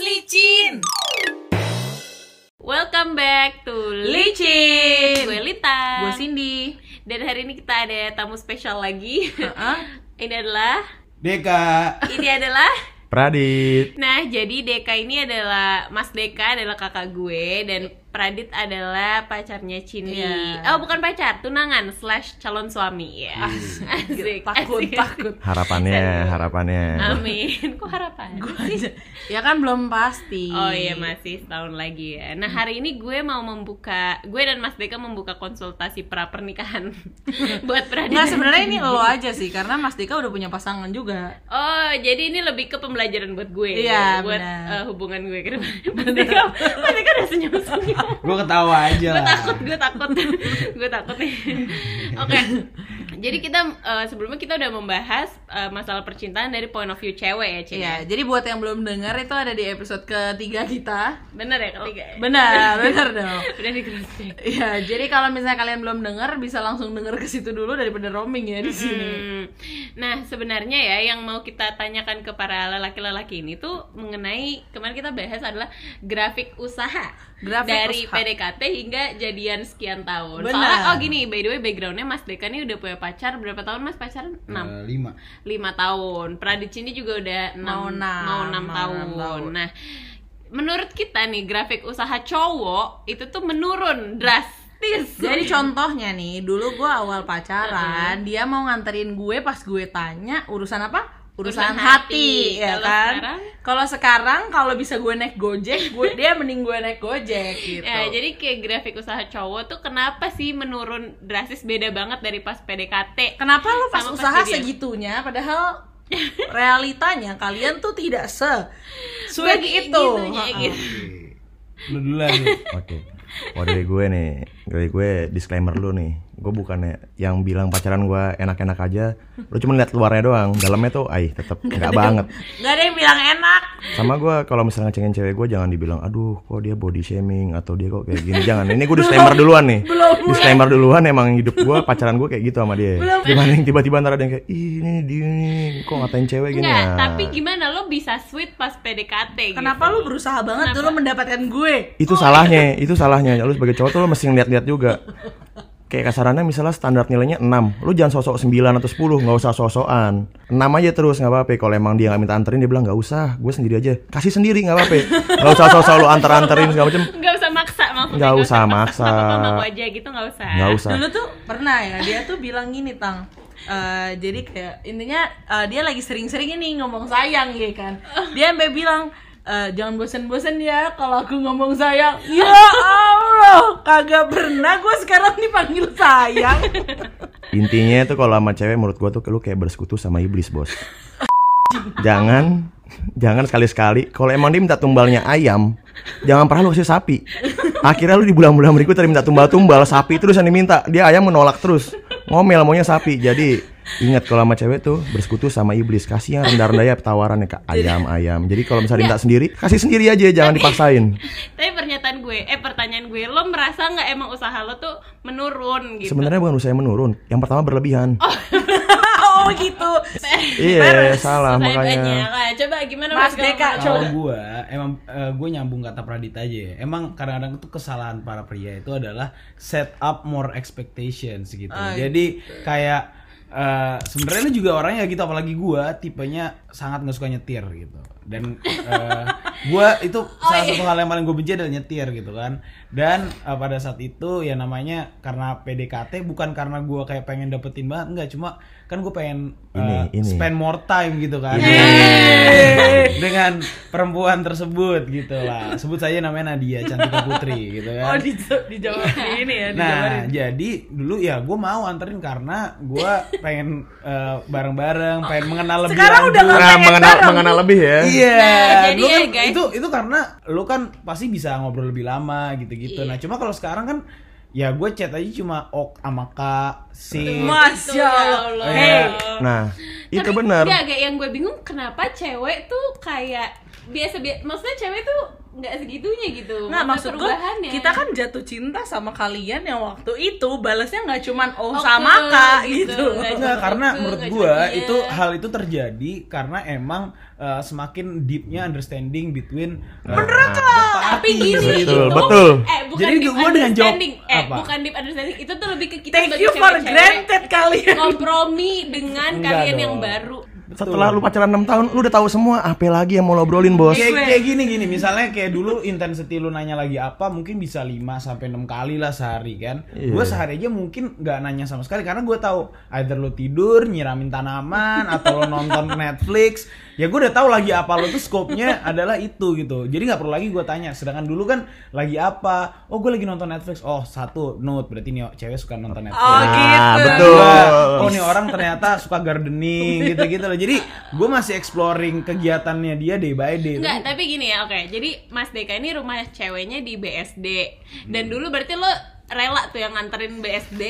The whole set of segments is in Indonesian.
licin. Welcome back to Licin. Gue Lita. Gue Cindy. Dan hari ini kita ada tamu spesial lagi. Heeh. ini adalah Deka. ini adalah Pradit. Nah, jadi Deka ini adalah Mas Deka adalah kakak gue dan Pradit adalah pacarnya Cindy. Iya. Oh, bukan pacar, tunangan slash calon suami ya. Asik. Takut, asik. takut. Harapannya, Serius. harapannya. Amin. Kok harapan? sih? Ya kan belum pasti. Oh iya masih setahun lagi ya. Nah hari ini gue mau membuka, gue dan Mas Deka membuka konsultasi pra pernikahan buat Pradit. Enggak dan sebenarnya ini lo aja sih karena Mas Dika udah punya pasangan juga. Oh jadi ini lebih ke pembelajaran buat gue, Iya, buat benar. eh, hubungan gue ke depan. Mas Deka, Mas Deka udah senyum senyum. Gue ketawa aja gue takut, gue takut, gue takut nih. Oke, jadi kita eh, sebelumnya kita udah membahas eh, masalah percintaan dari point of view cewek ya, Cin. Iya, jadi buat yang belum dengar itu ada di episode ketiga kita. Bener ya ketiga. ya? Benar, benar dong. Udah di. Iya, jadi kalau misalnya kalian belum dengar bisa langsung denger ke situ dulu daripada roaming ya di sini. Hmm. Nah, sebenarnya ya yang mau kita tanyakan ke para lelaki-lelaki ini tuh mengenai kemarin kita bahas adalah grafik usaha. Grafik dari usaha. PDKT hingga jadian sekian tahun. Benar. Soalnya oh gini, by the way backgroundnya Mas Deka nih udah punya pacar berapa tahun Mas pacaran? 6 Eh, lima. lima tahun. Pradit ini juga udah Mau 6 enam, mau 6 mau tahun. enam tahun. Nah, menurut kita nih grafik usaha cowok itu tuh menurun drastis. Jadi contohnya nih, dulu gue awal pacaran, dia mau nganterin gue pas gue tanya urusan apa? Urusan, hati. hati, ya Kalau kan? sekarang? Kalau sekarang kalau bisa gue naik Gojek, gue dia mending gue naik Gojek gitu. Ya, jadi kayak grafik usaha cowok tuh kenapa sih menurun drastis beda banget dari pas PDKT? Kenapa lo pas Sama pas usaha jadian. segitunya padahal realitanya kalian tuh tidak se sweet Bagi itu. gitu. Lu duluan lu. Oke. Oh dari gue nih, dari gue disclaimer dulu nih. Gue bukannya yang bilang pacaran gue enak-enak aja. Lu cuma lihat luarnya doang, dalamnya tuh, ay tetep nggak banget. Nggak ada yang bilang enak. Sama gue kalau misalnya ngecengin cewek gue jangan dibilang, aduh kok dia body shaming atau dia kok kayak gini. Jangan. Ini gue disclaimer duluan nih. Belum. Disclaimer duluan emang hidup gue pacaran gue kayak gitu sama dia. Gimana yang tiba-tiba ntar ada yang kayak, ih ini dia kok ngatain cewek gini Enggak, ya. tapi gimana lo bisa sweet pas PDKT Kenapa gitu? lu berusaha banget Kenapa? dulu mendapatkan gue? itu salahnya itu salahnya lu sebagai cowok tuh lu mesti ngeliat-liat juga kayak kasarannya misalnya standar nilainya 6 lu jangan sosok 9 atau 10 nggak usah sosokan. 6 aja terus nggak apa-apa. Kalau emang dia nggak minta anterin dia bilang nggak usah gue sendiri aja. Kasih sendiri nggak apa-apa. Nggak usah sosok lu anter-anterin segala macem. Nggak usah maksa maksudnya Nggak usah maksa. Sama aku aja gitu nggak usah. Nggak usah. Dulu tuh pernah ya, dia tuh bilang gini, Tang. Eh, jadi kayak intinya eh, dia lagi sering-sering ini ngomong sayang ya kan. Dia sampai bilang eh, jangan bosen-bosen ya kalau aku ngomong sayang. Ya Allah, kagak pernah gue sekarang dipanggil sayang. intinya tuh kalau sama cewek menurut gue tuh lu kayak bersekutu sama iblis bos. Jangan jangan sekali-sekali. Kalau emang dia minta tumbalnya ayam jangan pernah lu kasih sapi. Akhirnya lu di bulan-bulan berikutnya minta tumbal-tumbal sapi terus yang diminta. Dia ayam menolak terus. Ngomel maunya sapi. Jadi ingat kalau sama cewek tuh bersekutu sama iblis kasih yang rendah-rendah ya tawarannya ke ayam ayam jadi kalau misalnya minta sendiri kasih sendiri aja jangan dipaksain Tapi pernyataan gue, eh pertanyaan gue Lo merasa nggak emang usaha lo tuh menurun gitu sebenarnya bukan usaha yang menurun yang pertama berlebihan oh gitu. iya salah Saya makanya banyak. Nah, Coba gimana Mas? Deka, Kalau gue emang gue nyambung kata Pradit aja ya. Emang kadang-kadang itu kesalahan para pria itu adalah set up more expectations gitu. Ah, Jadi kayak eh, sebenarnya lu juga orangnya gitu apalagi gue tipenya sangat nggak suka nyetir gitu. Dan eh, gue itu salah satu hal yang paling gue benci adalah nyetir gitu kan. Dan eh, pada saat itu ya namanya karena PDKT bukan karena gue kayak pengen dapetin banget enggak cuma kan gue pengen Ini, eh, ini. spend more time gitu kan dengan perempuan tersebut gitu lah sebut saja namanya Nadia Cantika Putri gitu Oh kan di dijawab di ini ya, nah dijabarin. jadi dulu ya gue mau anterin karena gue pengen eh, bareng-bareng pengen mengenal lebih Sekarang lanjut. udah nggak Nah, pengen mengenal bareng. mengenal lebih ya Iya, Nah, jadi ya, kan guys. itu itu karena lu kan pasti bisa ngobrol lebih lama gitu-gitu. Nah, cuma kalau sekarang kan ya gue chat aja cuma ok sama kak si Masya Ya Allah. Allah. Hey. nah itu Tapi benar yang gue bingung kenapa cewek tuh kayak biasa biasa maksudnya cewek tuh nggak segitunya gitu Nggak Maksudnya maksud gue kita kan jatuh cinta sama kalian yang waktu itu balasnya nggak cuman oh, Oke, sama kak gitu. gitu. Cuma karena itu, menurut dia. itu hal itu terjadi karena emang uh, semakin deepnya understanding between uh, tapi gini Betul, itu betul. eh bukan Jadi deep gua dengan jawab understanding eh apa? bukan deep understanding itu tuh lebih ke kita sebagai you for cewek-cewek granted kalian. kompromi dengan Enggak kalian yang dong. baru Setelah lu pacaran 6 tahun, lu udah tahu semua apa lagi yang mau lo obrolin, Bos. Kayak, kayak gini gini, misalnya kayak dulu intensity lu nanya lagi apa, mungkin bisa 5 sampai 6 kali lah sehari kan. Iya. Gue sehari aja mungkin nggak nanya sama sekali karena gue tahu either lu tidur, nyiramin tanaman atau lu nonton Netflix. Ya gue udah tahu lagi apa lu tuh scope-nya adalah itu gitu. Jadi nggak perlu lagi gue tanya. Sedangkan dulu kan lagi apa? Oh, gue lagi nonton Netflix. Oh, satu note berarti nih cewek suka nonton Netflix. Oh, Nah, gitu. betul. Dua, oh nih orang ternyata suka gardening gitu-gitu loh. Jadi gue masih exploring kegiatannya dia day by day. Enggak, tapi gini ya, oke. Jadi Mas Deka ini rumah ceweknya di BSD. Dan dulu berarti lo rela tuh yang nganterin BSD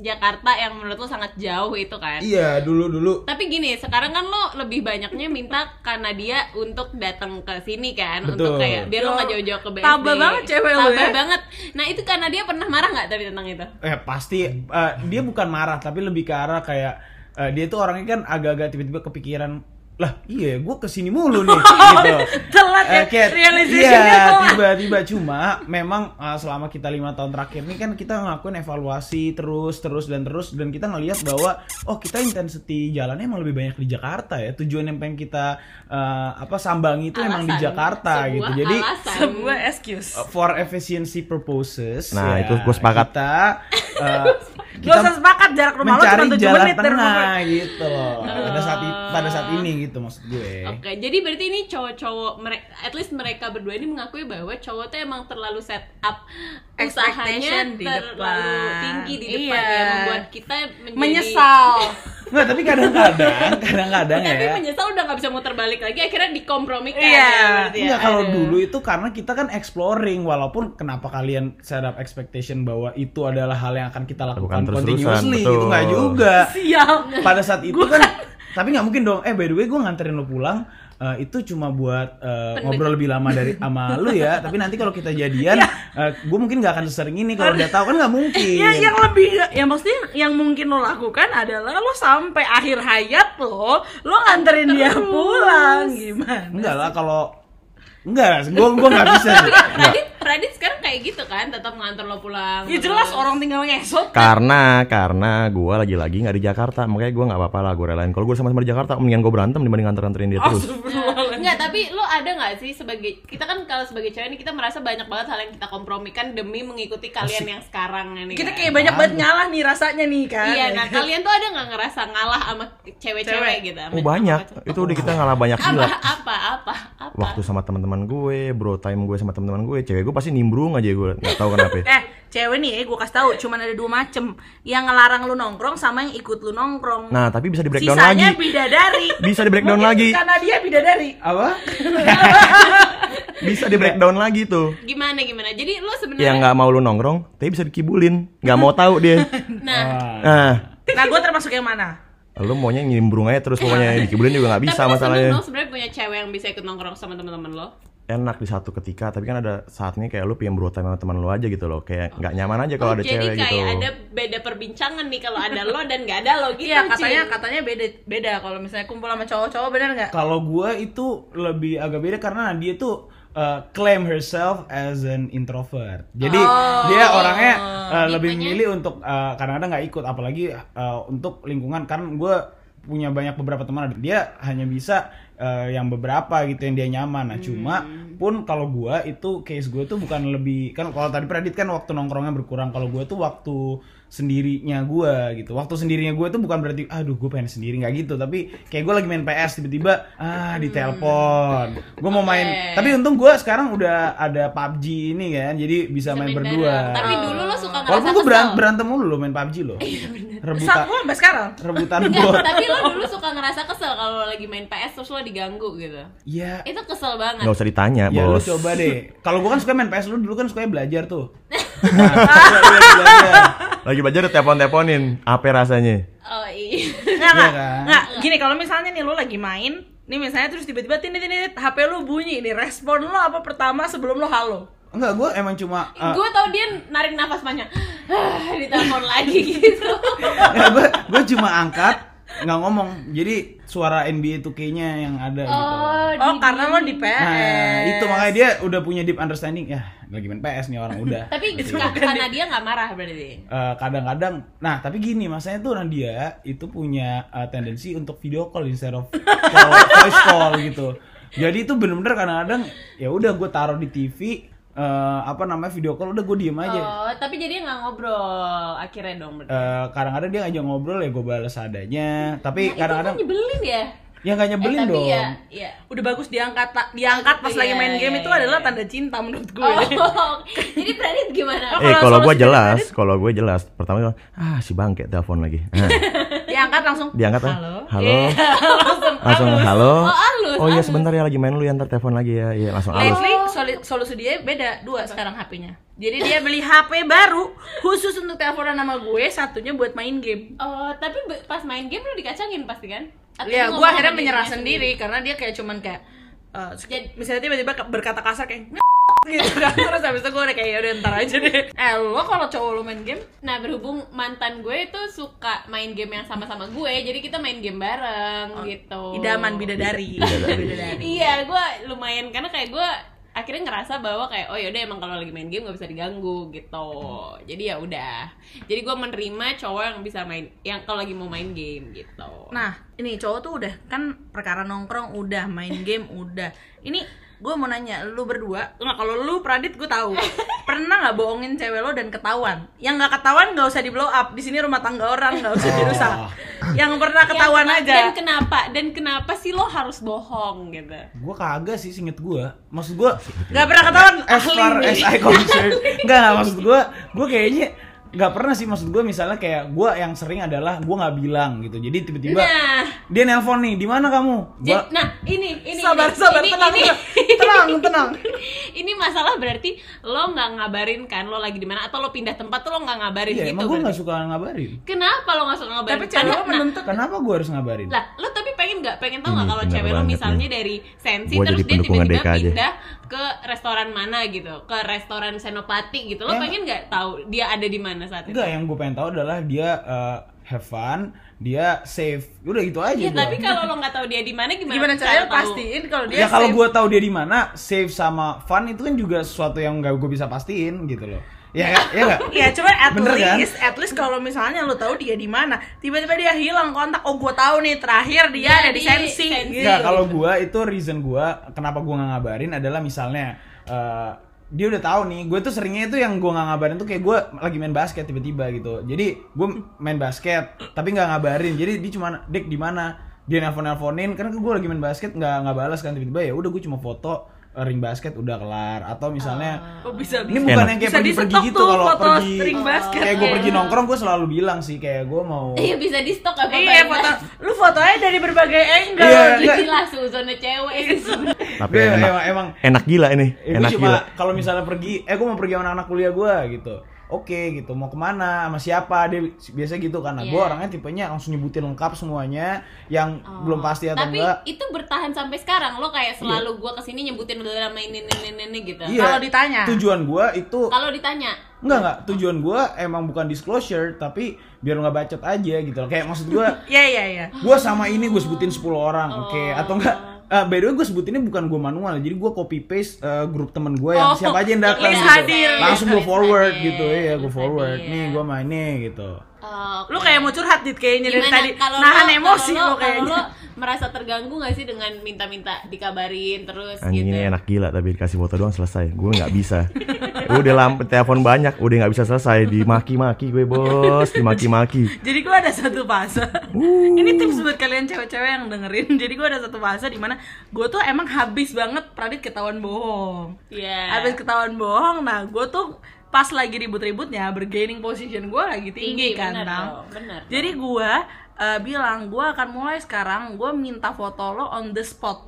Jakarta yang menurut lo sangat jauh itu kan? Iya, dulu-dulu Tapi gini, sekarang kan lo lebih banyaknya minta karena dia untuk datang ke sini kan, Betul. untuk kayak biar lo nggak jauh-jauh ke BSD. tabah banget cewek lo Tabah ya. banget. Nah itu karena dia pernah marah nggak tapi tentang itu? eh pasti eh, dia bukan marah tapi lebih ke arah kayak eh, dia tuh orangnya kan agak-agak tiba-tiba kepikiran lah iya gue ke sini mulu nih gitu Telat ya, Eh, kayak, realization-nya iya, tiba-tiba cuma memang eh, selama kita lima tahun terakhir ini kan kita ngelakuin evaluasi terus terus dan terus dan kita ngelihat bahwa oh kita intensity jalannya emang lebih banyak di Jakarta ya tujuan yang pengen kita eh, apa sambangi itu emang di Alasan. Jakarta Sebuah gitu jadi alasan. Sebuah excuse. Uh, for efficiency purposes Nah, ya, itu gua sepakat. kita uh, Gak usah sepakat jarak rumah lo cuma 7 jalan menit dari rumah tengah gitu loh pada saat i- pada saat ini gitu maksud gue Oke, jadi berarti ini cowok-cowok mereka, at least mereka berdua ini mengakui bahwa cowok tuh emang terlalu set up usahanya Expectation di terlalu depan. tinggi di depan Iya. ya membuat kita menjadi Menyesal. nggak tapi kadang-kadang kadang-kadang Tapi ya menyesal udah nggak bisa muter balik lagi akhirnya dikompromikan Iya. ya berarti ya. Enggak kalau Aduh. dulu itu karena kita kan exploring walaupun kenapa kalian set up expectation bahwa itu adalah hal yang akan kita lakukan Lakukan terus-terusan, continuously betul. gitu nggak juga. Sial. Pada saat itu kan tapi nggak mungkin dong. Eh by the way gue nganterin lo pulang eh, itu cuma buat eh, ngobrol lebih lama dari sama lu ya. Tapi nanti kalau kita jadian, gue mungkin nggak akan sesering ini kalau udah tahu kan nggak mungkin. Ya, yang lebih, ya maksudnya yang mungkin lo lakukan adalah lo sampai akhir hayat lo, lo nganterin dia pulang gimana? Enggak lah kalau enggak, gue gue nggak bisa sih. Radit sekarang kayak gitu kan, tetap nganter lo pulang. Ya jelas terus. orang tinggal ngesot. Karena karena gua lagi-lagi nggak di Jakarta, makanya gua nggak apa-apa lah gua relain. Kalau gua sama-sama di Jakarta, mendingan gua berantem dibanding nganter-nganterin dia terus. Enggak, tapi lo ada nggak sih sebagai kita kan kalau sebagai cewek ini kita merasa banyak banget hal yang kita kompromikan demi mengikuti kalian yang sekarang ini. Kita kan? kayak banyak banget ngalah nih rasanya nih kan. Iya, nah kalian tuh ada nggak ngerasa ngalah sama cewek-cewek Cewek. gitu? Oh banyak, itu udah kita ngalah banyak Apa, gila. apa, apa, apa? Waktu sama teman-teman gue, bro time gue sama teman-teman gue, cewek gue pasti nimbrung aja gue, nggak tahu kenapa. Eh, cewek nih, eh, gue kasih tahu, cuman ada dua macem, yang ngelarang lu nongkrong sama yang ikut lu nongkrong. Nah tapi bisa di breakdown Sisanya lagi. bidadari. Bisa di breakdown Mungkin lagi. Karena dia bidadari. Apa? Bisa di breakdown lagi tuh. Gimana gimana? Jadi lo Yang sebenarnya nggak mau lu nongkrong, tapi bisa dikibulin, nggak mau tahu dia. nah, Ah. Nah, Nah, gue termasuk yang mana? lu maunya nimbrung aja terus pokoknya dikibulin juga nggak bisa tapi masalahnya. dong sebenarnya punya cewek yang bisa ikut nongkrong sama teman-teman lo. Enak di satu ketika, tapi kan ada saatnya kayak lu pengen bro time sama teman lu aja gitu loh, kayak nggak nyaman aja kalau Oh, ada jadi cewek kayak gitu. ada beda perbincangan nih kalau ada lo dan nggak ada lo gitu. Iya, katanya Cin. katanya beda beda kalau misalnya kumpul sama cowok-cowok bener nggak? Kalau gue itu lebih agak beda karena dia tuh uh, claim herself as an introvert. Jadi dia orangnya uh, lebih memilih untuk uh, kadang-kadang nggak ikut, apalagi uh, untuk lingkungan. Kan gue punya banyak beberapa teman, dia hanya bisa uh, yang beberapa gitu yang dia nyaman. Nah cuma pun kalau gue itu case gue tuh bukan lebih kan kalau tadi Pradit kan waktu nongkrongnya berkurang. Kalau gue tuh waktu sendirinya gue gitu. Waktu sendirinya gue tuh bukan berarti aduh gue pengen sendiri nggak gitu, tapi kayak gue lagi main PS tiba-tiba ah ditelepon. Gue mau main. Oke. Tapi untung gue sekarang udah ada PUBG ini kan, jadi bisa, Bisa main main berdua. bareng. Tapi dulu lo suka ngerasa Walaupun gue berantem, berantem mulu lo main PUBG lo. Rebutan Saat gue sampai sekarang. rebutan bot. tapi lo dulu suka ngerasa kesel kalau lo lagi main PS terus lo diganggu gitu. Iya. Itu kesel banget. Nggak usah ditanya, Ya bos. coba deh. Kalau gue kan suka main PS lu dulu kan suka belajar tuh. Nah. Lagi belajar udah telepon-teleponin, apa rasanya? Oh iya. Nggak, nggak, kan? nggak. Gini, kalau misalnya nih lu lagi main, nih misalnya terus tiba-tiba tinit tinit HP lu bunyi nih respon lo apa pertama sebelum lo halo Enggak, gue emang cuma uh, gue tau dia narik nafas panjang ditelepon lagi gitu gue gue cuma angkat nggak ngomong jadi suara NBA 2K-nya yang ada gitu. Oh, oh di- karena lo di PS nah itu makanya dia udah punya deep understanding. Ya lagi main PS nih orang udah. Tapi Gitu. ka- karena dia. nggak marah berarti. Eh, kadang-kadang nah tapi gini masanya tuh Nadia itu punya eh, tendensi untuk video call instead of call, voice call gitu. Jadi itu bener-bener kadang-kadang ya udah gue taruh di TV eh, apa namanya video call udah gue diem aja oh tapi jadi nggak ngobrol akhirnya dong berarti Eh, kadang-kadang dia ngajak ngobrol ya gue balas adanya tapi Nah, itu kadang-kadang kan nyebelin ya ya nggak nyebelin eh, tapi dong ya, ya. udah bagus diangkat diangkat pas Iya, lagi main iya, game iya, itu iya. adalah tanda cinta menurut gue Oh, jadi Pradit gimana? Oh, Eh kalau gue jelas, kalau gue jelas. Pertama ah si bangke telepon lagi. Diangkat langsung diangkat halo Halo. langsung Langsung halo. Oh, halus, Oh iya sebentar ya lagi main lu ya ntar telepon lagi ya. Iya langsung halus. Lately solusi dia beda dua sekarang HP-nya. Jadi dia beli HP baru khusus untuk teleponan sama gue, satunya buat main game. Oh, tapi pas main game lu dikacangin pasti kan? Atau Ya, gue akhirnya menyerah dirinya sendiri karena dia kayak cuman kayak eh, Jadi- misalnya tiba-tiba berkata kasar kayak gitu kan terus habis itu gue udah kayak "Ya udah ntar aja deh eh lo kalau cowok lo main game Nah berhubung mantan gue itu suka main game yang sama-sama gue, jadi kita main game bareng gitu. idaman bidadari Bidadari. Iya, gue lumayan karena kayak gue akhirnya ngerasa bahwa kayak oh yaudah emang kalau lagi main game gak bisa diganggu gitu. Jadi ya udah. Jadi gue menerima cowok yang bisa main, yang kalau lagi mau main game gitu. Nah, ini cowok tuh udah kan perkara nongkrong udah, main game udah. Ini gue mau nanya lu berdua, nggak kalau lu Pradit gue tahu. Pernah nggak bohongin cewek lo dan ketahuan? Yang nggak ketahuan nggak usah di blow up. Di sini rumah tangga orang nggak usah dirusak. Yang pernah ketahuan Yang aja. Dan kenapa? Dan kenapa sih lo harus bohong gitu? gue kagak sih singet gue maksud gue Nggak pernah ketahuan. as far as I concerned enggak maksud gue gue kayaknya nggak pernah sih maksud gue misalnya kayak gue yang sering adalah gue nggak bilang gitu. Jadi tiba-tiba Nah, dia nelpon nih di mana kamu? Jadi- gua nah ini ini sabar ini, sabar ini, tenang, ini, tenang tenang ini masalah berarti lo nggak ngabarin kan lo lagi di mana atau lo pindah tempat tuh lo nggak ngabarin iya gitu emang gue nggak suka ngabarin. Kenapa lo nggak suka ngabarin? Tapi cewek lo Karena- nah, menuntut kenapa gue harus ngabarin? lah lo tapi pengen nggak? Pengen tau nggak kalau cewek lo misalnya nih. dari sensi Gua terus jadi dia tiba-tiba aja. Ke restoran mana gitu ke restoran senopati gitu lo Ya. pengen nggak tahu dia ada di mana saat itu enggak yang gue pengen tahu adalah dia uh, have fun dia safe udah gitu aja Iya gua. tapi kalau lo nggak tahu dia di mana gimana, gimana caranya tahu? pastiin kalau dia ya kalau gue tahu dia di mana safe sama fun itu kan juga sesuatu yang gak gue bisa pastiin gitu loh ya ya ya nggak? Ya cuma at Bener kan? least, at least kalau misalnya lu tahu dia di mana, tiba-tiba dia hilang kontak. Oh, gua tahu nih terakhir dia Dia ada di di sensi. Sensi. Gitu. Nggak, kalau gua itu reason gua kenapa gua nggak ngabarin adalah misalnya eh, dia udah tahu nih, gue tuh seringnya itu yang gua nggak ngabarin tuh kayak gua lagi main basket tiba-tiba gitu. Jadi gua main basket tapi nggak ngabarin. Jadi dia cuma dek di mana? Dia nelfon nelfonin karena gua lagi main basket nggak nggak balas kan tiba-tiba ya udah gue cuma foto ring basket udah kelar atau misalnya Oh, bisa ini bisa. bukan Enak. yang kayak Bisa pergi-pergi gitu kalau foto pergi ring basket. kayak gue Iya. pergi nongkrong gue selalu bilang sih kayak gue mau Iya bisa di stok apa Iya, foto lu fotonya dari berbagai angle. Iya, gitu. suzonnya cewek Tapi Gue enak, emang, emang enak gila ini, Eh, enak gila. kalau misalnya pergi, eh gue mau pergi sama anak-anak kuliah gue gitu. Oke gitu, mau ke mana, sama siapa, dia biasa gitu kan. Nah, gue Iya. orangnya tipenya langsung nyebutin lengkap semuanya, yang Oh. belum pasti atau Tapi enggak. itu bertahan sampai sekarang lo kayak selalu gua ke sini nyebutin udah lama ini ini ini, ini gitu. Iya. Kalau ditanya. Tujuan gue itu Kalau ditanya, enggak enggak, tujuan gue emang bukan disclosure, tapi biar lo nggak bacot aja gitu loh. Kayak maksud gue, Iya, iya, iya. gue sama ini gue sebutin 10 orang, oke, Oh. atau enggak? Eh, by the way gue sebutinnya bukan gue manual, jadi gue copy paste eh, grup temen gue yang Oh, siapa aja yang datang gitu. hadir. langsung gue forward hadir, gitu ya, gue forward. hadir. Nih gue main nih gitu. eh, Lu kayak mau curhat dit kayaknya dari gimana tadi. kalau Nahan lo, emosi lo lo, kayaknya. lo merasa terganggu gak sih dengan minta-minta dikabarin terus Anjing gitu? ini enak gila tapi dikasih foto doang selesai. Gue nggak bisa. udah lampu telepon banyak, udah nggak bisa selesai. Dimaki-maki gue bos, dimaki-maki. Jadi gue ada satu fase. Ini tips buat kalian cewek-cewek yang dengerin. Jadi gue ada satu fase di mana gue tuh emang habis banget Pradit ketahuan bohong. Iya. Habis ketahuan bohong, nah gue tuh pas lagi ribut-ributnya bergaining position gue lagi tinggi, kan, bener bener Jadi gue eh, bilang gue akan mulai sekarang gue minta foto lo on the spot.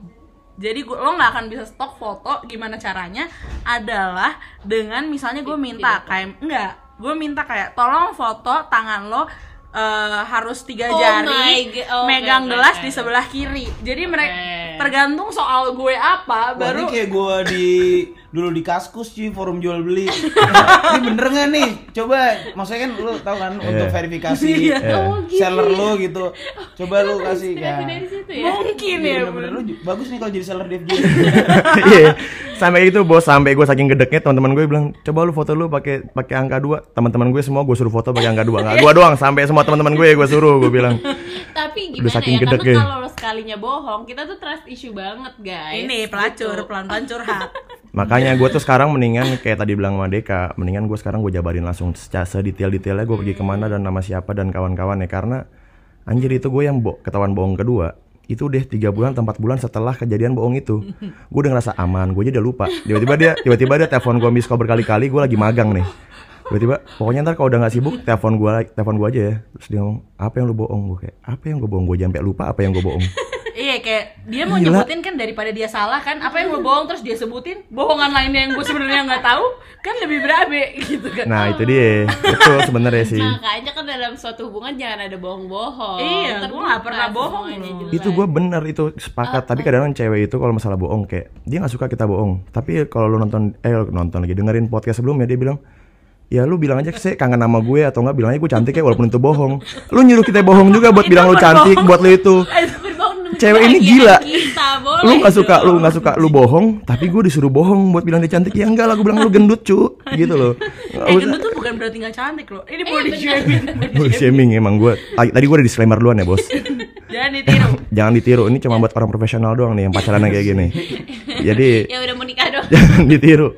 Jadi gua, lo nggak akan bisa stok foto gimana caranya adalah dengan misalnya gue minta kayak enggak gue minta kayak tolong foto tangan lo eh, harus tiga Oh jari. Oh, megang oke, gelas oke. di sebelah kiri. Jadi mereka Oke. tergantung soal gue apa Wah, baru ini kayak gua di dulu di Kaskus cuy forum jual beli. ini bener nggak nih? Coba maksudnya kan lu tahu kan untuk Iya. verifikasi Iya. Oh, gitu seller ya. lu gitu. Coba lu kasih ya. Situ ya. mungkin Iya, ya. bener-bener lu bagus nih kalau jadi seller di FJ. Iya. sampai itu bos sampai gue saking gedeknya teman-teman gue bilang coba lu foto lu pakai pakai angka dua teman-teman gue semua gue suruh foto pakai angka dua nggak gue doang sampai semua teman-teman gue gue suruh gue bilang Tapi Udah gimana saking ya? Karena gedeknya. kalau sekalinya bohong, kita tuh trust issue banget, guys. Ini pelacur, Gitu. pelan-pelan curhat. makanya gue tuh sekarang mendingan kayak tadi bilang sama Deka mendingan gue sekarang gue jabarin langsung secara sedetail-detailnya gue pergi ke mana dan nama siapa dan kawan-kawan ya. Karena anjir itu gue yang bo ketahuan bohong kedua. Itu deh tiga bulan empat bulan setelah kejadian bohong itu. Gue udah ngerasa aman gue aja udah lupa. Tiba-tiba dia tiba-tiba dia telepon gue miss call berkali-kali gue lagi magang nih. Tiba-tiba pokoknya ntar kalau udah nggak sibuk telepon gue telepon gue aja ya. Terus dia ngomong apa yang lu bohong? Gue kayak apa yang gue bohong? Gue sampai lupa apa yang gue bohong iya kayak dia mau Gila. nyebutin kan daripada dia salah kan? Apa yang lo bohong terus dia sebutin? Bohongan lainnya yang gue sebenarnya nggak tahu kan lebih berabe gitu kan. nah itu dia. Betul sebenarnya sih. Makanya kan dalam suatu hubungan jangan ada bohong-bohong. Iya, gua nggak pernah bohong. itu gue bener itu sepakat. Tapi kadang-kadang cewek itu kalau masalah bohong kayak dia nggak suka kita bohong. Tapi kalau lu nonton eh nonton lagi dengerin podcast sebelumnya dia bilang ya lu bilang aja sih kangen nama gue atau enggak bilang aja gue cantik ya walaupun itu bohong. Lu nyuruh kita bohong juga buat Itu bilang lu cantik buat lu itu Cewek ini gila. Kita boleh. lu nggak suka dong. lu nggak suka lu bohong tapi gue disuruh bohong buat bilang dia cantik ya enggak lah gue bilang lu gendut cu gitu loh Eh usah. gendut tuh bukan berarti nggak cantik loh. Ini body bener. shaming. Body shaming emang gue tadi gue udah disclaimer duluan ya bos Jangan ditiru. jangan ditiru ini cuma buat orang profesional doang nih yang pacaran kayak gini jadi Ya udah mau nikah dong. jangan ditiru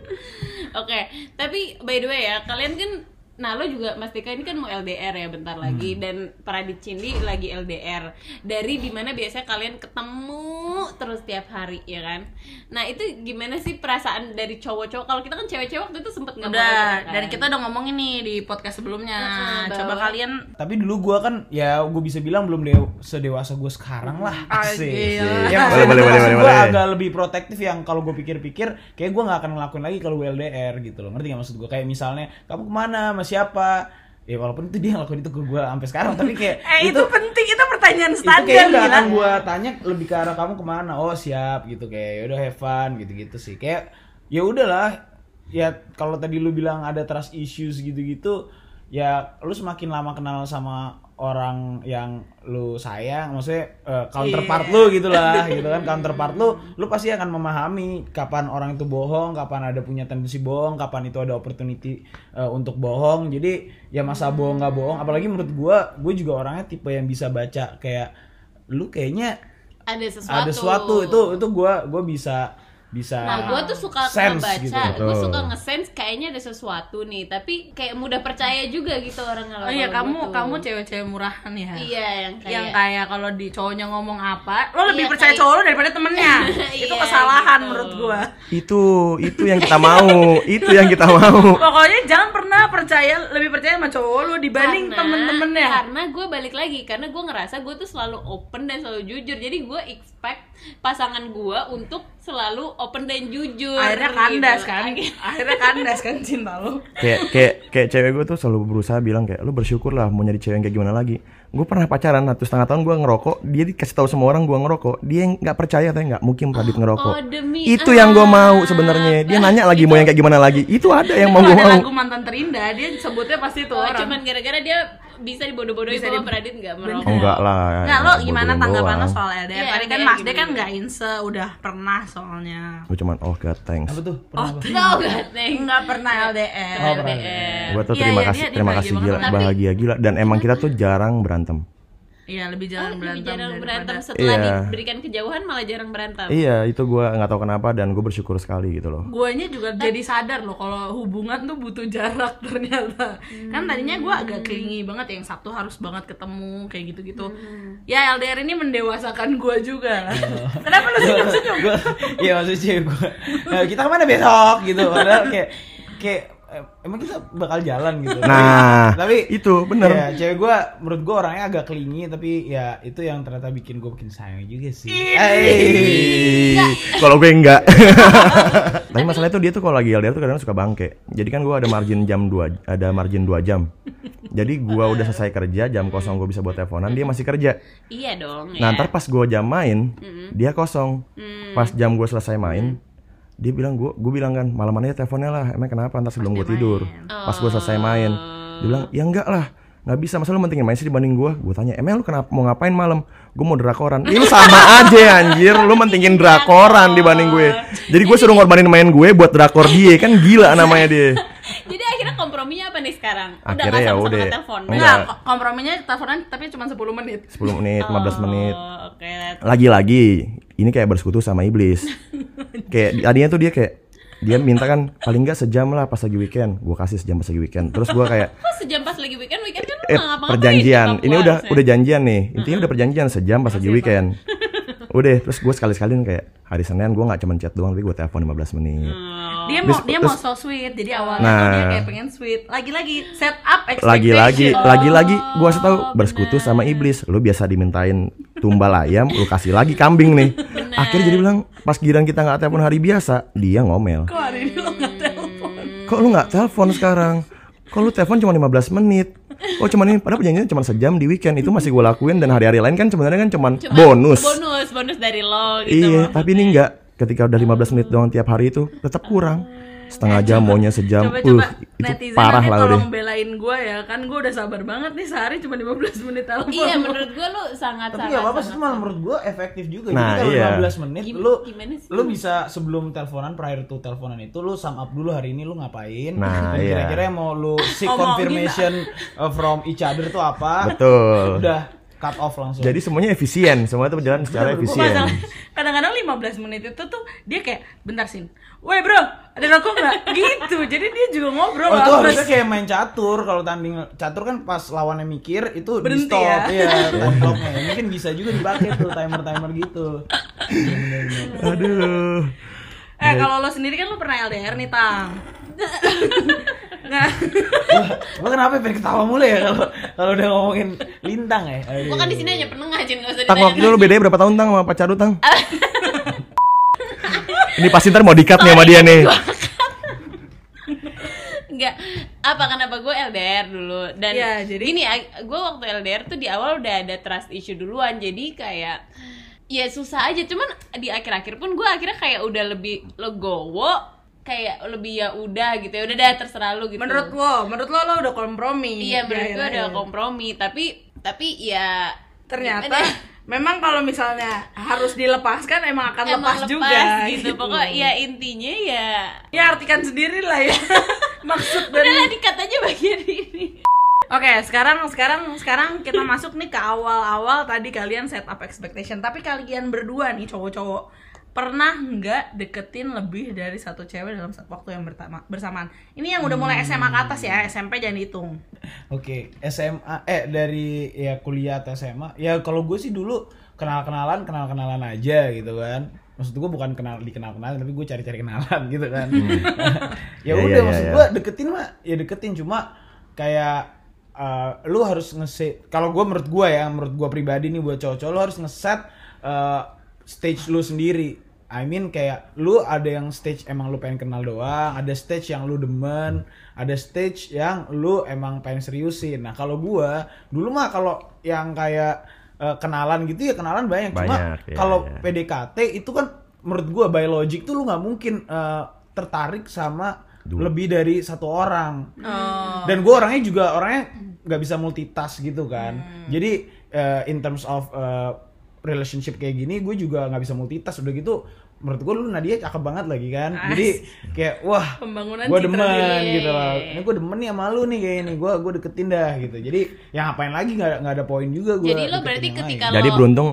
Oke, tapi by the way ya, kalian kan Nah, lo juga Mas Dika ini kan mau LDR ya bentar Hmm. lagi dan Pradit Cindi lagi LDR. Dari di mana biasanya kalian ketemu terus tiap hari ya kan. Nah, itu gimana sih perasaan dari cowok-cowok? Kalau kita kan cewek-cewek waktu itu sempet nggak mau Udah, kan? dan kita udah ngomongin nih di podcast sebelumnya. Heeh, Coba kalian Tapi dulu gua kan ya gue bisa bilang belum dew sedewasa gue sekarang lah. Ah, Asik. gila. Ya, Boleh, boleh, boleh, boleh, Gue agak lebih protektif yang kalau gue pikir-pikir kayak gue nggak akan ngelakuin lagi kalau gue LDR gitu loh. Ngerti gak maksud gue? Kayak misalnya kamu ke mana sama siapa? Ya walaupun itu dia ngelakuin itu ke gue sampai sekarang tapi kayak Eh itu, penting, itu pertanyaan itu standar kayak nggak gila. akan gue tanya lebih ke arah kamu ke mana oh siap gitu kayak yaudah have fun gitu gitu sih kayak ya udahlah ya kalau tadi lu bilang ada trust issues gitu gitu ya lu semakin lama kenal sama orang yang lu sayang maksudnya eh, counterpart Iya. lu gitu lah gitu kan. Counterpart lu lu pasti akan memahami kapan orang itu bohong kapan ada punya tendensi bohong kapan itu ada opportunity eh, untuk bohong. Jadi ya masa bohong nggak bohong. Apalagi menurut gua gue juga orangnya tipe yang bisa baca kayak lu kayaknya ada sesuatu. ada sesuatu. Itu itu gua gua bisa bisa Nah, gue tuh suka ngebaca, gitu. gue suka nge-sense kayaknya ada sesuatu nih, tapi kayak mudah percaya juga gitu orang kalau Oh iya, kamu gua tuh. kamu cewek-cewek murahan ya. Iya, yang kayak yang kayak kalau di cowoknya ngomong apa, lo lebih Iya, percaya kayak- cowok lo daripada temennya. itu Iya, kesalahan gitu. menurut gua. itu itu yang kita mau itu yang kita mau Pokoknya jangan pernah percaya lebih percaya sama cowok lo dibanding Karena- temen-temennya. Karena gue balik lagi, karena gue ngerasa gue tuh selalu open dan selalu jujur. Jadi gue expect pasangan gue untuk selalu open dan jujur. Akhirnya kandas gitu. kan, akhirnya kandas kan cinta lo. kayak kayak kayak cewek gue tuh selalu berusaha bilang kayak lu bersyukur lah mau nyari cewek yang kayak gimana lagi gue pernah pacaran satu setengah tahun gue ngerokok dia dikasih tahu semua orang gue ngerokok dia yang nggak percaya tapi nggak mungkin Pradit ngerokok Oh, demi itu yang gue mau sebenarnya dia nanya lagi mau yang kayak gimana lagi itu ada yang mau Itu gue mau lagu mantan terindah, dia sebutnya pasti tuh Oh, orang. cuman gara-gara dia bisa dibodoh-bodohin Bisa sama di- Pradit nggak merokok. enggak lah Nggak, lo bodohin gimana tanggapan lo soal LDR? Iya, Tadi kan Mas D kan gimana? nggak inse, udah pernah soalnya. gue cuman oh god thanks apa tuh pernah apa? No, God, thanks. Nggak pernah LDR. Oh. LDR. gue tuh Iya, terima iya, kasih terima kasih gila bahagia gila dan emang kita tuh jarang berantem Iya, lebih Oh, jarang lebih berantem jarang daripada- berantem setelah Iya. diberikan kejauhan malah jarang berantem. iya itu gue nggak tahu kenapa dan gue bersyukur sekali gitu loh Guanya juga jadi sadar loh kalau hubungan tuh butuh jarak ternyata. Kan tadinya gua agak klingi banget yang Sabtu harus banget ketemu kayak gitu-gitu. Ya LDR ini mendewasakan gua juga. Kenapa lu senyum-senyum? Gua- iya maksudnya cewek gue kita ke mana besok gitu padahal kayak kayak eh, emang kita bakal jalan gitu Nah, tapi itu bener. ya, cewek gue menurut gue orangnya agak klingi tapi ya itu yang ternyata bikin gue bikin sayang juga sih Ih, Kalau gue enggak. Tapi masalahnya tuh dia tuh kalau lagi LDR tuh kadang suka bangke. Jadi kan gue ada margin jam 2 ada margin 2 jam. Jadi gua udah selesai kerja, jam kosong gua bisa buat teleponan, dia masih kerja. Iya dong. Nah, ya. ntar pas gua jam main, dia kosong. Hmm. Pas jam gua selesai main, dia bilang gua gua bilang kan, malam aja teleponnya lah. Emang kenapa ntar sebelum gua tidur? Pas gua selesai main. Dia bilang, "Ya enggak lah." nggak bisa masa lu mentingin main sih dibanding gua gue tanya emang lu kenapa mau ngapain malam gue mau drakoran Ih, lu sama aja anjir lu mentingin drakoran dibanding gue jadi gue suruh ngorbanin main gue buat drakor dia kan gila namanya dia Jadi akhirnya komprominya apa nih sekarang? Udah Akhirnya ya udah. telepon. Enggak. Enggak, ko- komprominya teleponan tapi cuma 10 menit. 10 menit 15 menit Oh, Oke. lagi-lagi ini kayak bersekutu sama iblis. Kayak tadinya tuh dia kayak dia minta kan paling nggak sejam lah pas lagi weekend. Gue kasih sejam pas lagi weekend. Terus gue kayak sejam pas lagi weekend? Weekend kan lu eh perjanjian. buka ini udah puasa. udah janjian nih. Intinya udah perjanjian sejam pas lagi weekend. Udah terus gue sekali sekali kayak hari senin gue nggak cuma chat doang tapi gue telepon 15 menit. Oh. Dia mau dia mau so sweet. Jadi awalnya Nah. dia kayak pengen sweet. Lagi-lagi set up expectation. lagi-lagi lagi-lagi gue kasih tahu Oh, bersekutu sama iblis lu biasa dimintain tumbal ayam lu kasih lagi kambing nih akhirnya jadi bilang pas giran kita nggak telepon hari biasa dia ngomel Kok hari ini lo nggak telepon? kok lu nggak telepon sekarang kok lu telepon cuma 15 menit Oh cuman ini padahal perjanjiannya cuma sejam di weekend itu masih gue lakuin dan hari-hari lain kan sebenarnya kan cuman Cuma bonus. Bonus, bonus dari lo gitu. Iya, tapi ini enggak. Ketika udah 15 menit doang tiap hari itu tetap kurang. Setengah jam maunya sejam. Coba-coba uh, itu netizen parah nanti lah tolong udah. belain gue ya kan gue udah sabar banget nih sehari cuma 15 menit telepon Iya, menurut gua lu sangat Tapi sangat. gak apa-apa sih malah menurut gua efektif juga. Nah, Jadi kalau iya. 15 menit Gim- lu lu bisa sebelum teleponan prior to teleponan itu lu sum up dulu hari ini lu ngapain. Nah, dan iya. kira-kira mau lu seek confirmation uh, from each other tuh apa? Betul. Udah cut off langsung. Jadi semuanya efisien, semua itu berjalan secara efisien. Kadang-kadang 15 menit itu tuh dia kayak bentar sin Woi bro, ada rokok nggak? gitu. Jadi dia juga ngobrol Oh itu harusnya kayak main catur kalau tanding catur kan pas lawannya mikir itu Berhenti di stop ya? ya time clocknya mungkin bisa juga dipakai tuh timer timer gitu Aduh. Eh kalau lo sendiri kan lo pernah LDR nih Tang Nggak. Wah, gua kenapa pengen ketawa mulu ya kalau kalau udah ngomongin lintang ya? Aduh. Gua kan di sini hanya penengah, Jin, enggak usah Tang waktu itu lu bedanya berapa tahun tang sama pacar lu tang? Ini pasti ntar mau dikat nih sama dia nih. Enggak, apa? Kenapa gue LDR dulu. Dan Iya, jadi- gini gue waktu LDR tuh di awal udah ada trust issue duluan. Jadi kayak ya susah aja. Cuman di akhir-akhir pun gue akhirnya kayak udah lebih legowo kayak lebih ya udah gitu ya udah dah terserah lu gitu Menurut lo, menurut lo lo udah kompromi iya menurut gue akhir-akhir. udah kompromi tapi tapi ya Ternyata ya? memang kalau misalnya harus dilepaskan emang akan emang lepas, lepas juga gitu. pokoknya ya intinya ya Ya artikan sendiri lah ya Maksud dari udahlah dikat aja bagian ini Oke, sekarang sekarang sekarang kita masuk nih ke awal-awal tadi kalian set up expectation. Tapi kalian berdua nih cowok-cowok pernah nggak deketin lebih dari satu cewek dalam satu waktu yang bertama, bersamaan? Ini yang udah mulai SMA ke atas ya, SMP jangan dihitung. Oke, SMA eh dari ya kuliah atau SMA. Ya kalau gue sih dulu kenal-kenalan, kenal-kenalan aja gitu kan. Maksud gue bukan kenal dikenal-kenalan tapi gue cari-cari kenalan gitu kan. Iya, ya udah iya, iya, maksud iya. gue deketin mah ya deketin cuma kayak eh, lu harus ngeset kalau gue menurut gue ya menurut gue pribadi nih buat cowok-cowok lu harus ngeset eh, stage lu sendiri I mean kayak lu ada yang stage emang lu pengen kenal doang, ada stage yang lu demen, ada stage yang lu emang pengen seriusin. Nah, kalau gua dulu mah kalau yang kayak eh, kenalan gitu ya kenalan banyak, cuma Banyak, iya, kalau iya. PDKT itu kan menurut gua by logic tuh lu nggak mungkin eh, tertarik sama Dua. lebih dari satu orang Oh. dan gue orangnya juga orangnya nggak bisa multitask gitu kan jadi eh, in terms of eh, relationship kayak gini gue juga nggak bisa multitask. Udah gitu menurut gue lu Nadia cakep banget lagi kan. Jadi kayak wah Pembangunan gue demen diri. gitu loh. Ini gue demen nih sama lu nih kayak ini gue gue deketin dah gitu. Jadi yang ngapain lagi? Nggak ada- nggak ada poin juga gue Jadi lo berarti ketika Jadi lo beruntung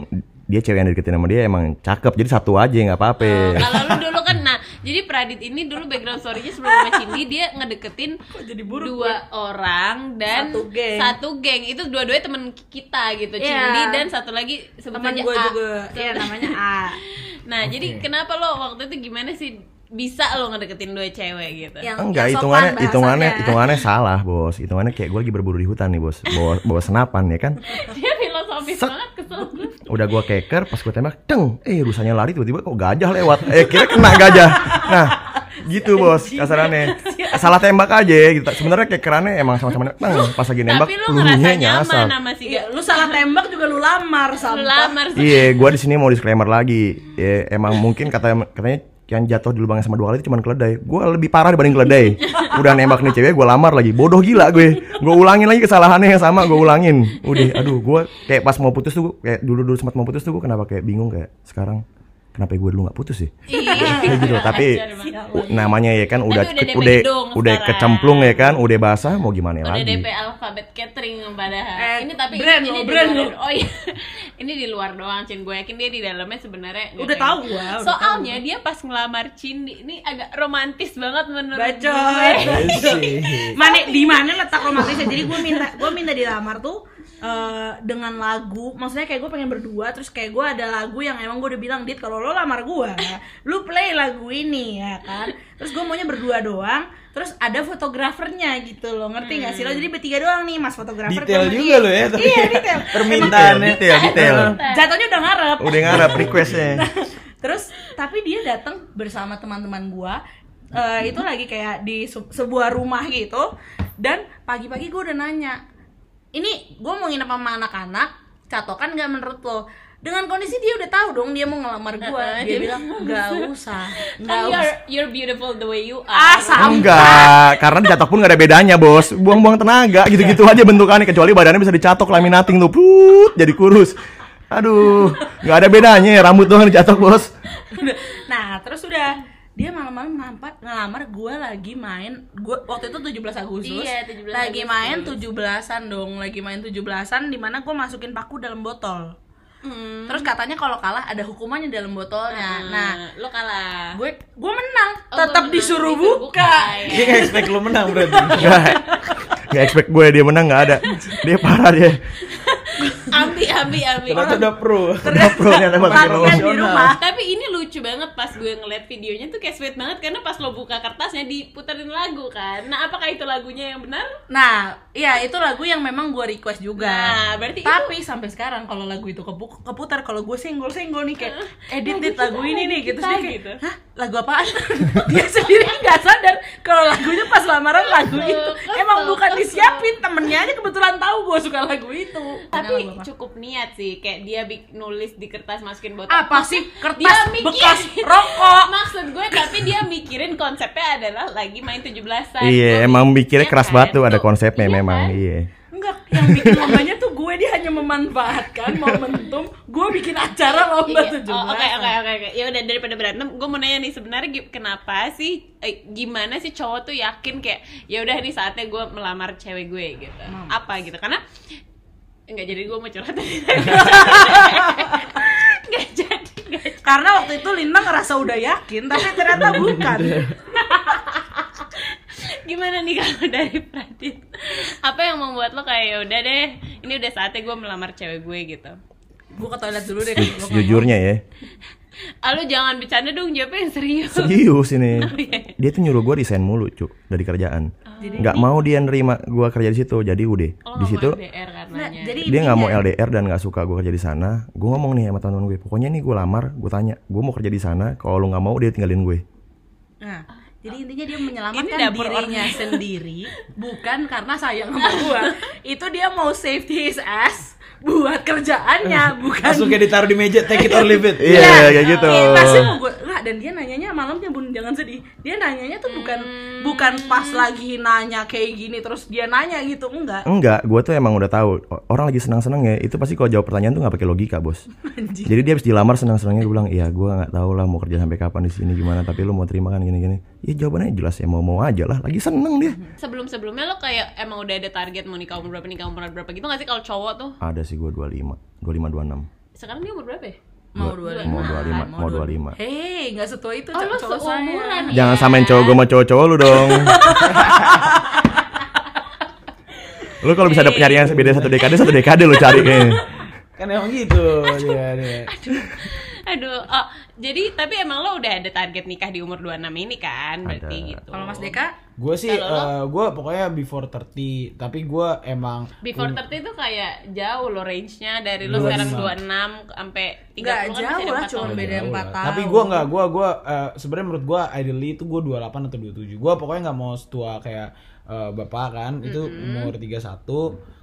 dia cewek yang deketin sama dia emang cakep. Jadi satu aja nggak apa-apa. kalau lu dulu jadi Pradit ini dulu background story-nya sebelum sama Cindy dia ngedeketin jadi buruk dua orang dan Satu geng. satu geng itu dua-duanya temen kita gitu Iya. Cindy dan satu lagi sebut Teman saja gue A. juga, iya namanya A. nah jadi kenapa lo waktu itu gimana sih bisa lo ngedeketin dua cewek gitu Yang Enggak, hitungannya hitungannya hitungannya salah, Bos. Hitungannya kayak gue lagi berburu di hutan nih, Bos. Bawa bawa senapan ya kan. Set. banget kesel gue Udah gua keker, pas gua tembak, deng, eh rusanya lari tiba-tiba kok gajah lewat. Eh kira kena gajah. Nah, gitu bos kasarannya. salah tembak aja gitu. Sebenarnya kayak kerannya emang sama-sama nembak. Pas lagi nembak Tapi lu ngerasa pelurunya nyaman nyasar. sama si Iya, lu salah tembak juga lu lamar Lu sampah. lamar. Iya, gua di sini mau disclaimer lagi. Ya, emang mungkin kata katanya yang jatuh di lubangnya sama dua kali itu cuma keledai. Gua lebih parah dibanding keledai. Udah nembak nih cewek, gua lamar lagi. Bodoh gila gue. Gua ulangin lagi kesalahannya yang sama, gua ulangin. Udah, aduh, gua kayak pas mau putus tuh, kayak dulu-dulu sempat mau putus tuh, gua kenapa kayak bingung kayak sekarang kenapa gue dulu nggak putus sih? Kayak gitu. Tapi namanya ya kan udah udah DP udah udah sekarang. kecemplung ya kan, udah basah mau gimana Udah lagi? DP alfabet catering padahal. Eh, ini tapi brand ini lo, di brand luar- lo. Oh iya. ini di luar doang, Cin. Gue yakin dia di dalamnya sebenarnya Udah tahu gitu. gua, udah Soalnya dia pas ngelamar Cindy ini agak romantis banget menurut Bacot. gue. mana di mana letak romantisnya jadi gue minta gue minta dilamar tuh eh, dengan lagu maksudnya kayak gue pengen berdua terus kayak gue ada lagu yang emang gue udah bilang dit kalau lo lamar gue lu play lagu ini ya kan terus gue maunya berdua doang terus ada fotografernya gitu loh ngerti nggak sih lo jadi bertiga doang nih mas fotografer Detail juga dia. lo ya, tapi iya detail permintaannya. Detail, detail. jatuhnya udah ngarep Udah ngarap requestnya. Terus tapi dia datang bersama teman-teman gua eh, itu lagi kayak di se- sebuah rumah gitu dan pagi-pagi gua udah nanya ini gua mau nginep sama anak-anak catokan nggak menurut lo dengan kondisi dia udah tahu dong dia mau ngelamar gua Heeh, dia bilang nggak usah nggak you're, usah you're beautiful the way you ah are. sama Enggak, karena dicatok pun gak ada bedanya, Bos. Buang-buang tenaga, gitu-gitu aja bentukannya kecuali badannya bisa dicatok laminating tuh, put, jadi kurus. Aduh, nggak ada bedanya ya rambut doang dicatok, Bos. nah terus udah dia malam-malam nampak ngelamar gue lagi main gue waktu itu 17 Agustus Iya, 17 lagi Agustus. main 17-an dong lagi main 17-an di mana gue masukin paku dalam botol Hmm. terus katanya kalau kalah ada hukumannya dalam botolnya nah Nah, lo kalah. gue gue menang Oh, tetap disuruh disuruh buka Iya. Dia nggak expect lu menang berarti. Nggak, nggak expect gue dia menang nggak ada. Dia parah dia. Ambi, ambi, ambi. Ternyata udah pro. Udah pro latihan di rumah Tapi ini lucu banget pas gue ngeliat videonya tuh kayak sweet banget karena pas lo buka kertasnya diputerin lagu kan. Nah, apakah itu lagunya yang benar? nah iya itu lagu yang memang gue request juga Nah, berarti tapi sampai sekarang kalau lagu itu kepu- keputar kalau gue senggol senggol nih kayak edit dit lagu ini nih gitu dia kayak, gitu. hah lagu apaan dia sendiri nggak sadar kalau lagunya pas lamaran lagu itu emang bukan disiapin temennya aja kebetulan tahu gue suka lagu itu Tapi Kenapa, Bapak? cukup niat sih, kayak dia bik- nulis di kertas masukin botol. apa sih kertas Dia mikir. bekas rokok Maksud gue tapi dia mikirin konsepnya adalah lagi main 17-an. Iya, emang mikir- mikirnya iya keras kan? banget tuh ada konsepnya iya memang. kan? Iya. enggak yang bikin lombanya tuh gue dia hanya memanfaatkan momentum gue bikin acara lomba Iya. 17 Oh, Oke oke oke oke. Ya udah daripada berantem, gue mau nanya nih sebenarnya kenapa sih eh, gimana sih cowok tuh yakin kayak ya udah nih saatnya gue melamar cewek gue gitu. Apa gitu? Karena enggak jadi gue mau curhat. Enggak jadi. nggak jadi. karena waktu itu Linda ngerasa udah yakin tapi ternyata bukan Gimana nih kalau dari Pradit? Apa yang membuat lo kayak ya udah deh, ini udah saatnya gue melamar cewek gue gitu. gue ke toilet dulu deh. Sejujurnya ya, Ah lu jangan bercanda dong, jawabnya yang serius. serius ini. Oh, iya. Dia tuh nyuruh gue resign mulu, cuk, dari kerjaan. Jadi Nggak mau dia nerima gue kerja di situ, jadi udah Oh, di situ LDR Nah, jadi dia nggak mau LDR dan nggak suka gue kerja di sana. Gue ngomong nih sama teman gue, pokoknya nih gue lamar, gue tanya, gue mau kerja di sana. Kalau lu nggak mau, dia tinggalin gue. Nah, jadi intinya dia menyelamatkan dirinya sendiri, bukan karena sayang sama gua. Itu dia mau save his ass buat kerjaannya, bukan Langsung kayak ditaruh di meja, take it or leave it. Iya, kayak gitu. Iya, pasti mau gua nggak dan dia nanyanya malamnya bun jangan sedih. Dia nanyanya tuh bukan Hmm. bukan pas lagi nanya kayak gini terus dia nanya gitu enggak. Enggak, gue tuh emang udah tahu orang lagi senang-senang ya. Itu pasti kalau jawab pertanyaan tuh nggak pakai logika, bos. Jadi dia habis dilamar senang-senangnya gue bilang, iya gue nggak tahu lah mau kerja sampai kapan di sini gimana. Tapi lu mau terima kan gini-gini. Ya jawabannya jelas ya mau mau aja lah. Lagi seneng dia. Sebelum-sebelumnya lo kayak emang udah ada target mau nikah umur berapa nikah umur berapa gitu gak sih kalau cowok tuh? Ada sih gue 25 25 26. Sekarang dia umur berapa ya? Mau Gua- 25. Mau 25, mau 25. Hei, nggak setua itu Oh, lu cowok saya. seumuran ya? Jangan samain cowok gue sama cowok-cowok lu dong. lu kalau bisa dapet nyari yang beda satu dekade satu dekade lu cari kayaknya. Kan emang gitu. Iya, iya. Aduh, oh, jadi tapi emang lo udah ada target nikah di umur 26 ini kan? Berarti Ada. gitu. Kalau Mas Deka, Gue sih, lo? eh, gue pokoknya before 30, tapi gue emang Before 30 itu kayak jauh loh range-nya dari lo 25. sekarang 26 sampai 30 Nggak kan jauh lah, cuma beda Jauh empat lah. tahun. Tapi gue nggak, gue gue eh, sebenarnya menurut gue ideally itu gue 28 atau 27. Gue pokoknya nggak mau setua kayak eh, bapak kan, itu umur 31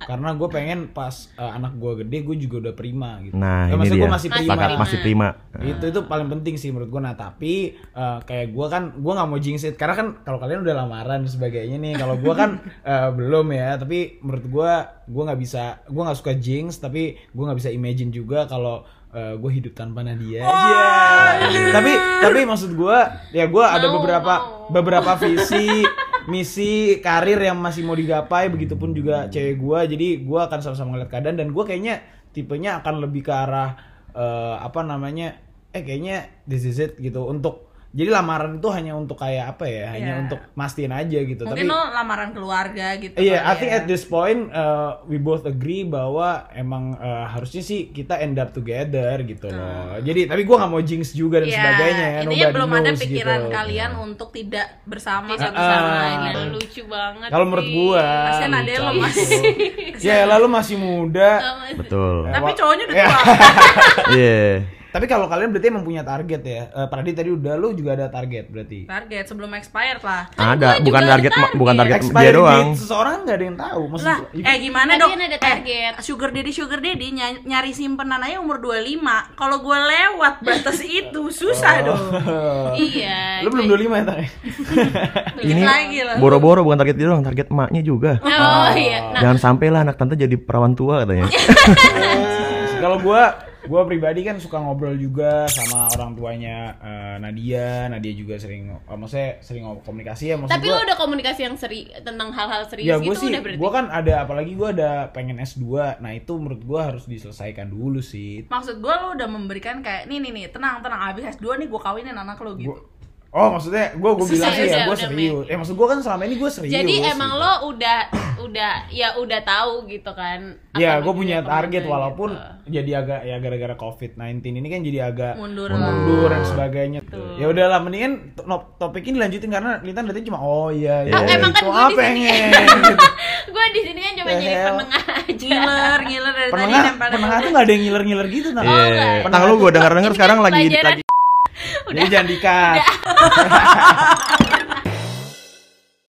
karena gue pengen pas eh, anak gue gede gue juga udah prima gitu. Nah, Ya, ini dia. gue masih prima. Sepakat, masih prima. itu itu paling penting sih menurut gue nah tapi eh, kayak gue kan gue nggak mau jinx it karena kan kalau kalian udah lamaran dan sebagainya nih kalau gue kan eh, belum ya tapi menurut gue gue nggak bisa gue nggak suka jinx tapi gue nggak bisa imagine juga kalau gue hidup tanpa Nadia Iya. tapi tapi maksud gue ya gue ada beberapa mau. beberapa visi misi karir yang masih mau digapai begitupun juga cewek gue jadi gue akan sama-sama ngeliat keadaan dan gue kayaknya tipenya akan lebih ke arah eh, apa namanya eh kayaknya this is it gitu. Untuk jadi lamaran itu hanya untuk kayak apa ya hanya Iya. untuk mastiin aja gitu Mungkin tapi lo lamaran keluarga gitu. Iya, kali I think ya. at this point uh, we both agree bahwa emang uh, harusnya sih kita end up together gitu loh. Jadi tapi gua nggak mau jinx juga dan Iya, sebagainya ya. Intinya nobody belum ada knows pikiran gitu. kalian untuk tidak bersama Tidak satu sama lain. Nah, lucu banget Kalau menurut sih. gua Kasian Nadia lo masih. Ya lalu masih muda. Betul. Tapi cowoknya udah Ya. tua. Iya. Tapi kalau kalian berarti emang punya target ya. Eh, Pradi tadi udah lu juga ada target berarti. Target sebelum expired lah. Ada, bukan juga target, ada ma- bukan target Expired dia doang. date seseorang nggak ada yang tahu. Maksud Lah, gua, eh gimana Tadi dong? kan ada Eh, target. sugar daddy sugar daddy ny- nyari simpenan aja umur 25. Kalau gue lewat batas itu susah dong. Iya. lu belum 25 ya, Tang? Ini boro-boro bukan target dia doang, target emaknya juga. Oh iya. Nah, Jangan sampai lah anak tante jadi perawan tua katanya. Kalau gua gua pribadi kan suka ngobrol juga sama orang tuanya eh, Nadia. Nadia juga sering eh, maksudnya sering ngobrol komunikasi ya maksud tapi gua. lo udah komunikasi yang seri tentang hal-hal serius ya gitu gue sih, udah berarti. gue kan ada apalagi gue ada pengen S2 Nah itu menurut gue harus diselesaikan dulu sih Maksud gue lo udah memberikan kayak nih nih nih tenang tenang abis S2 nih gue kawinin anak lo gitu. Gua- Oh maksudnya gue gue bilang sih Udah, ya gue serius Eh maksud gue kan selama ini gue serius Jadi emang gitu. lo udah udah ya udah tahu gitu kan. Ya gue punya target ke mana walaupun gitu. jadi agak ya gara-gara COVID-19 ini kan jadi agak Mundur mundur dan sebagainya tuh. Ya udahlah mendingan topik ini dilanjutin karena Lintan tadi cuma oh iya iya Ah, emang kan sini. pengen gitu. gue di sini kan cuma jadi penengah aja. Ngiler ngiler dari tadi Penengah tuh gak ada yang ngiler-ngiler gitu nah. Oh, Iya. enggak. Tang lu gue denger-denger Ini sekarang kan lagi lagi Jadi jangan dikat.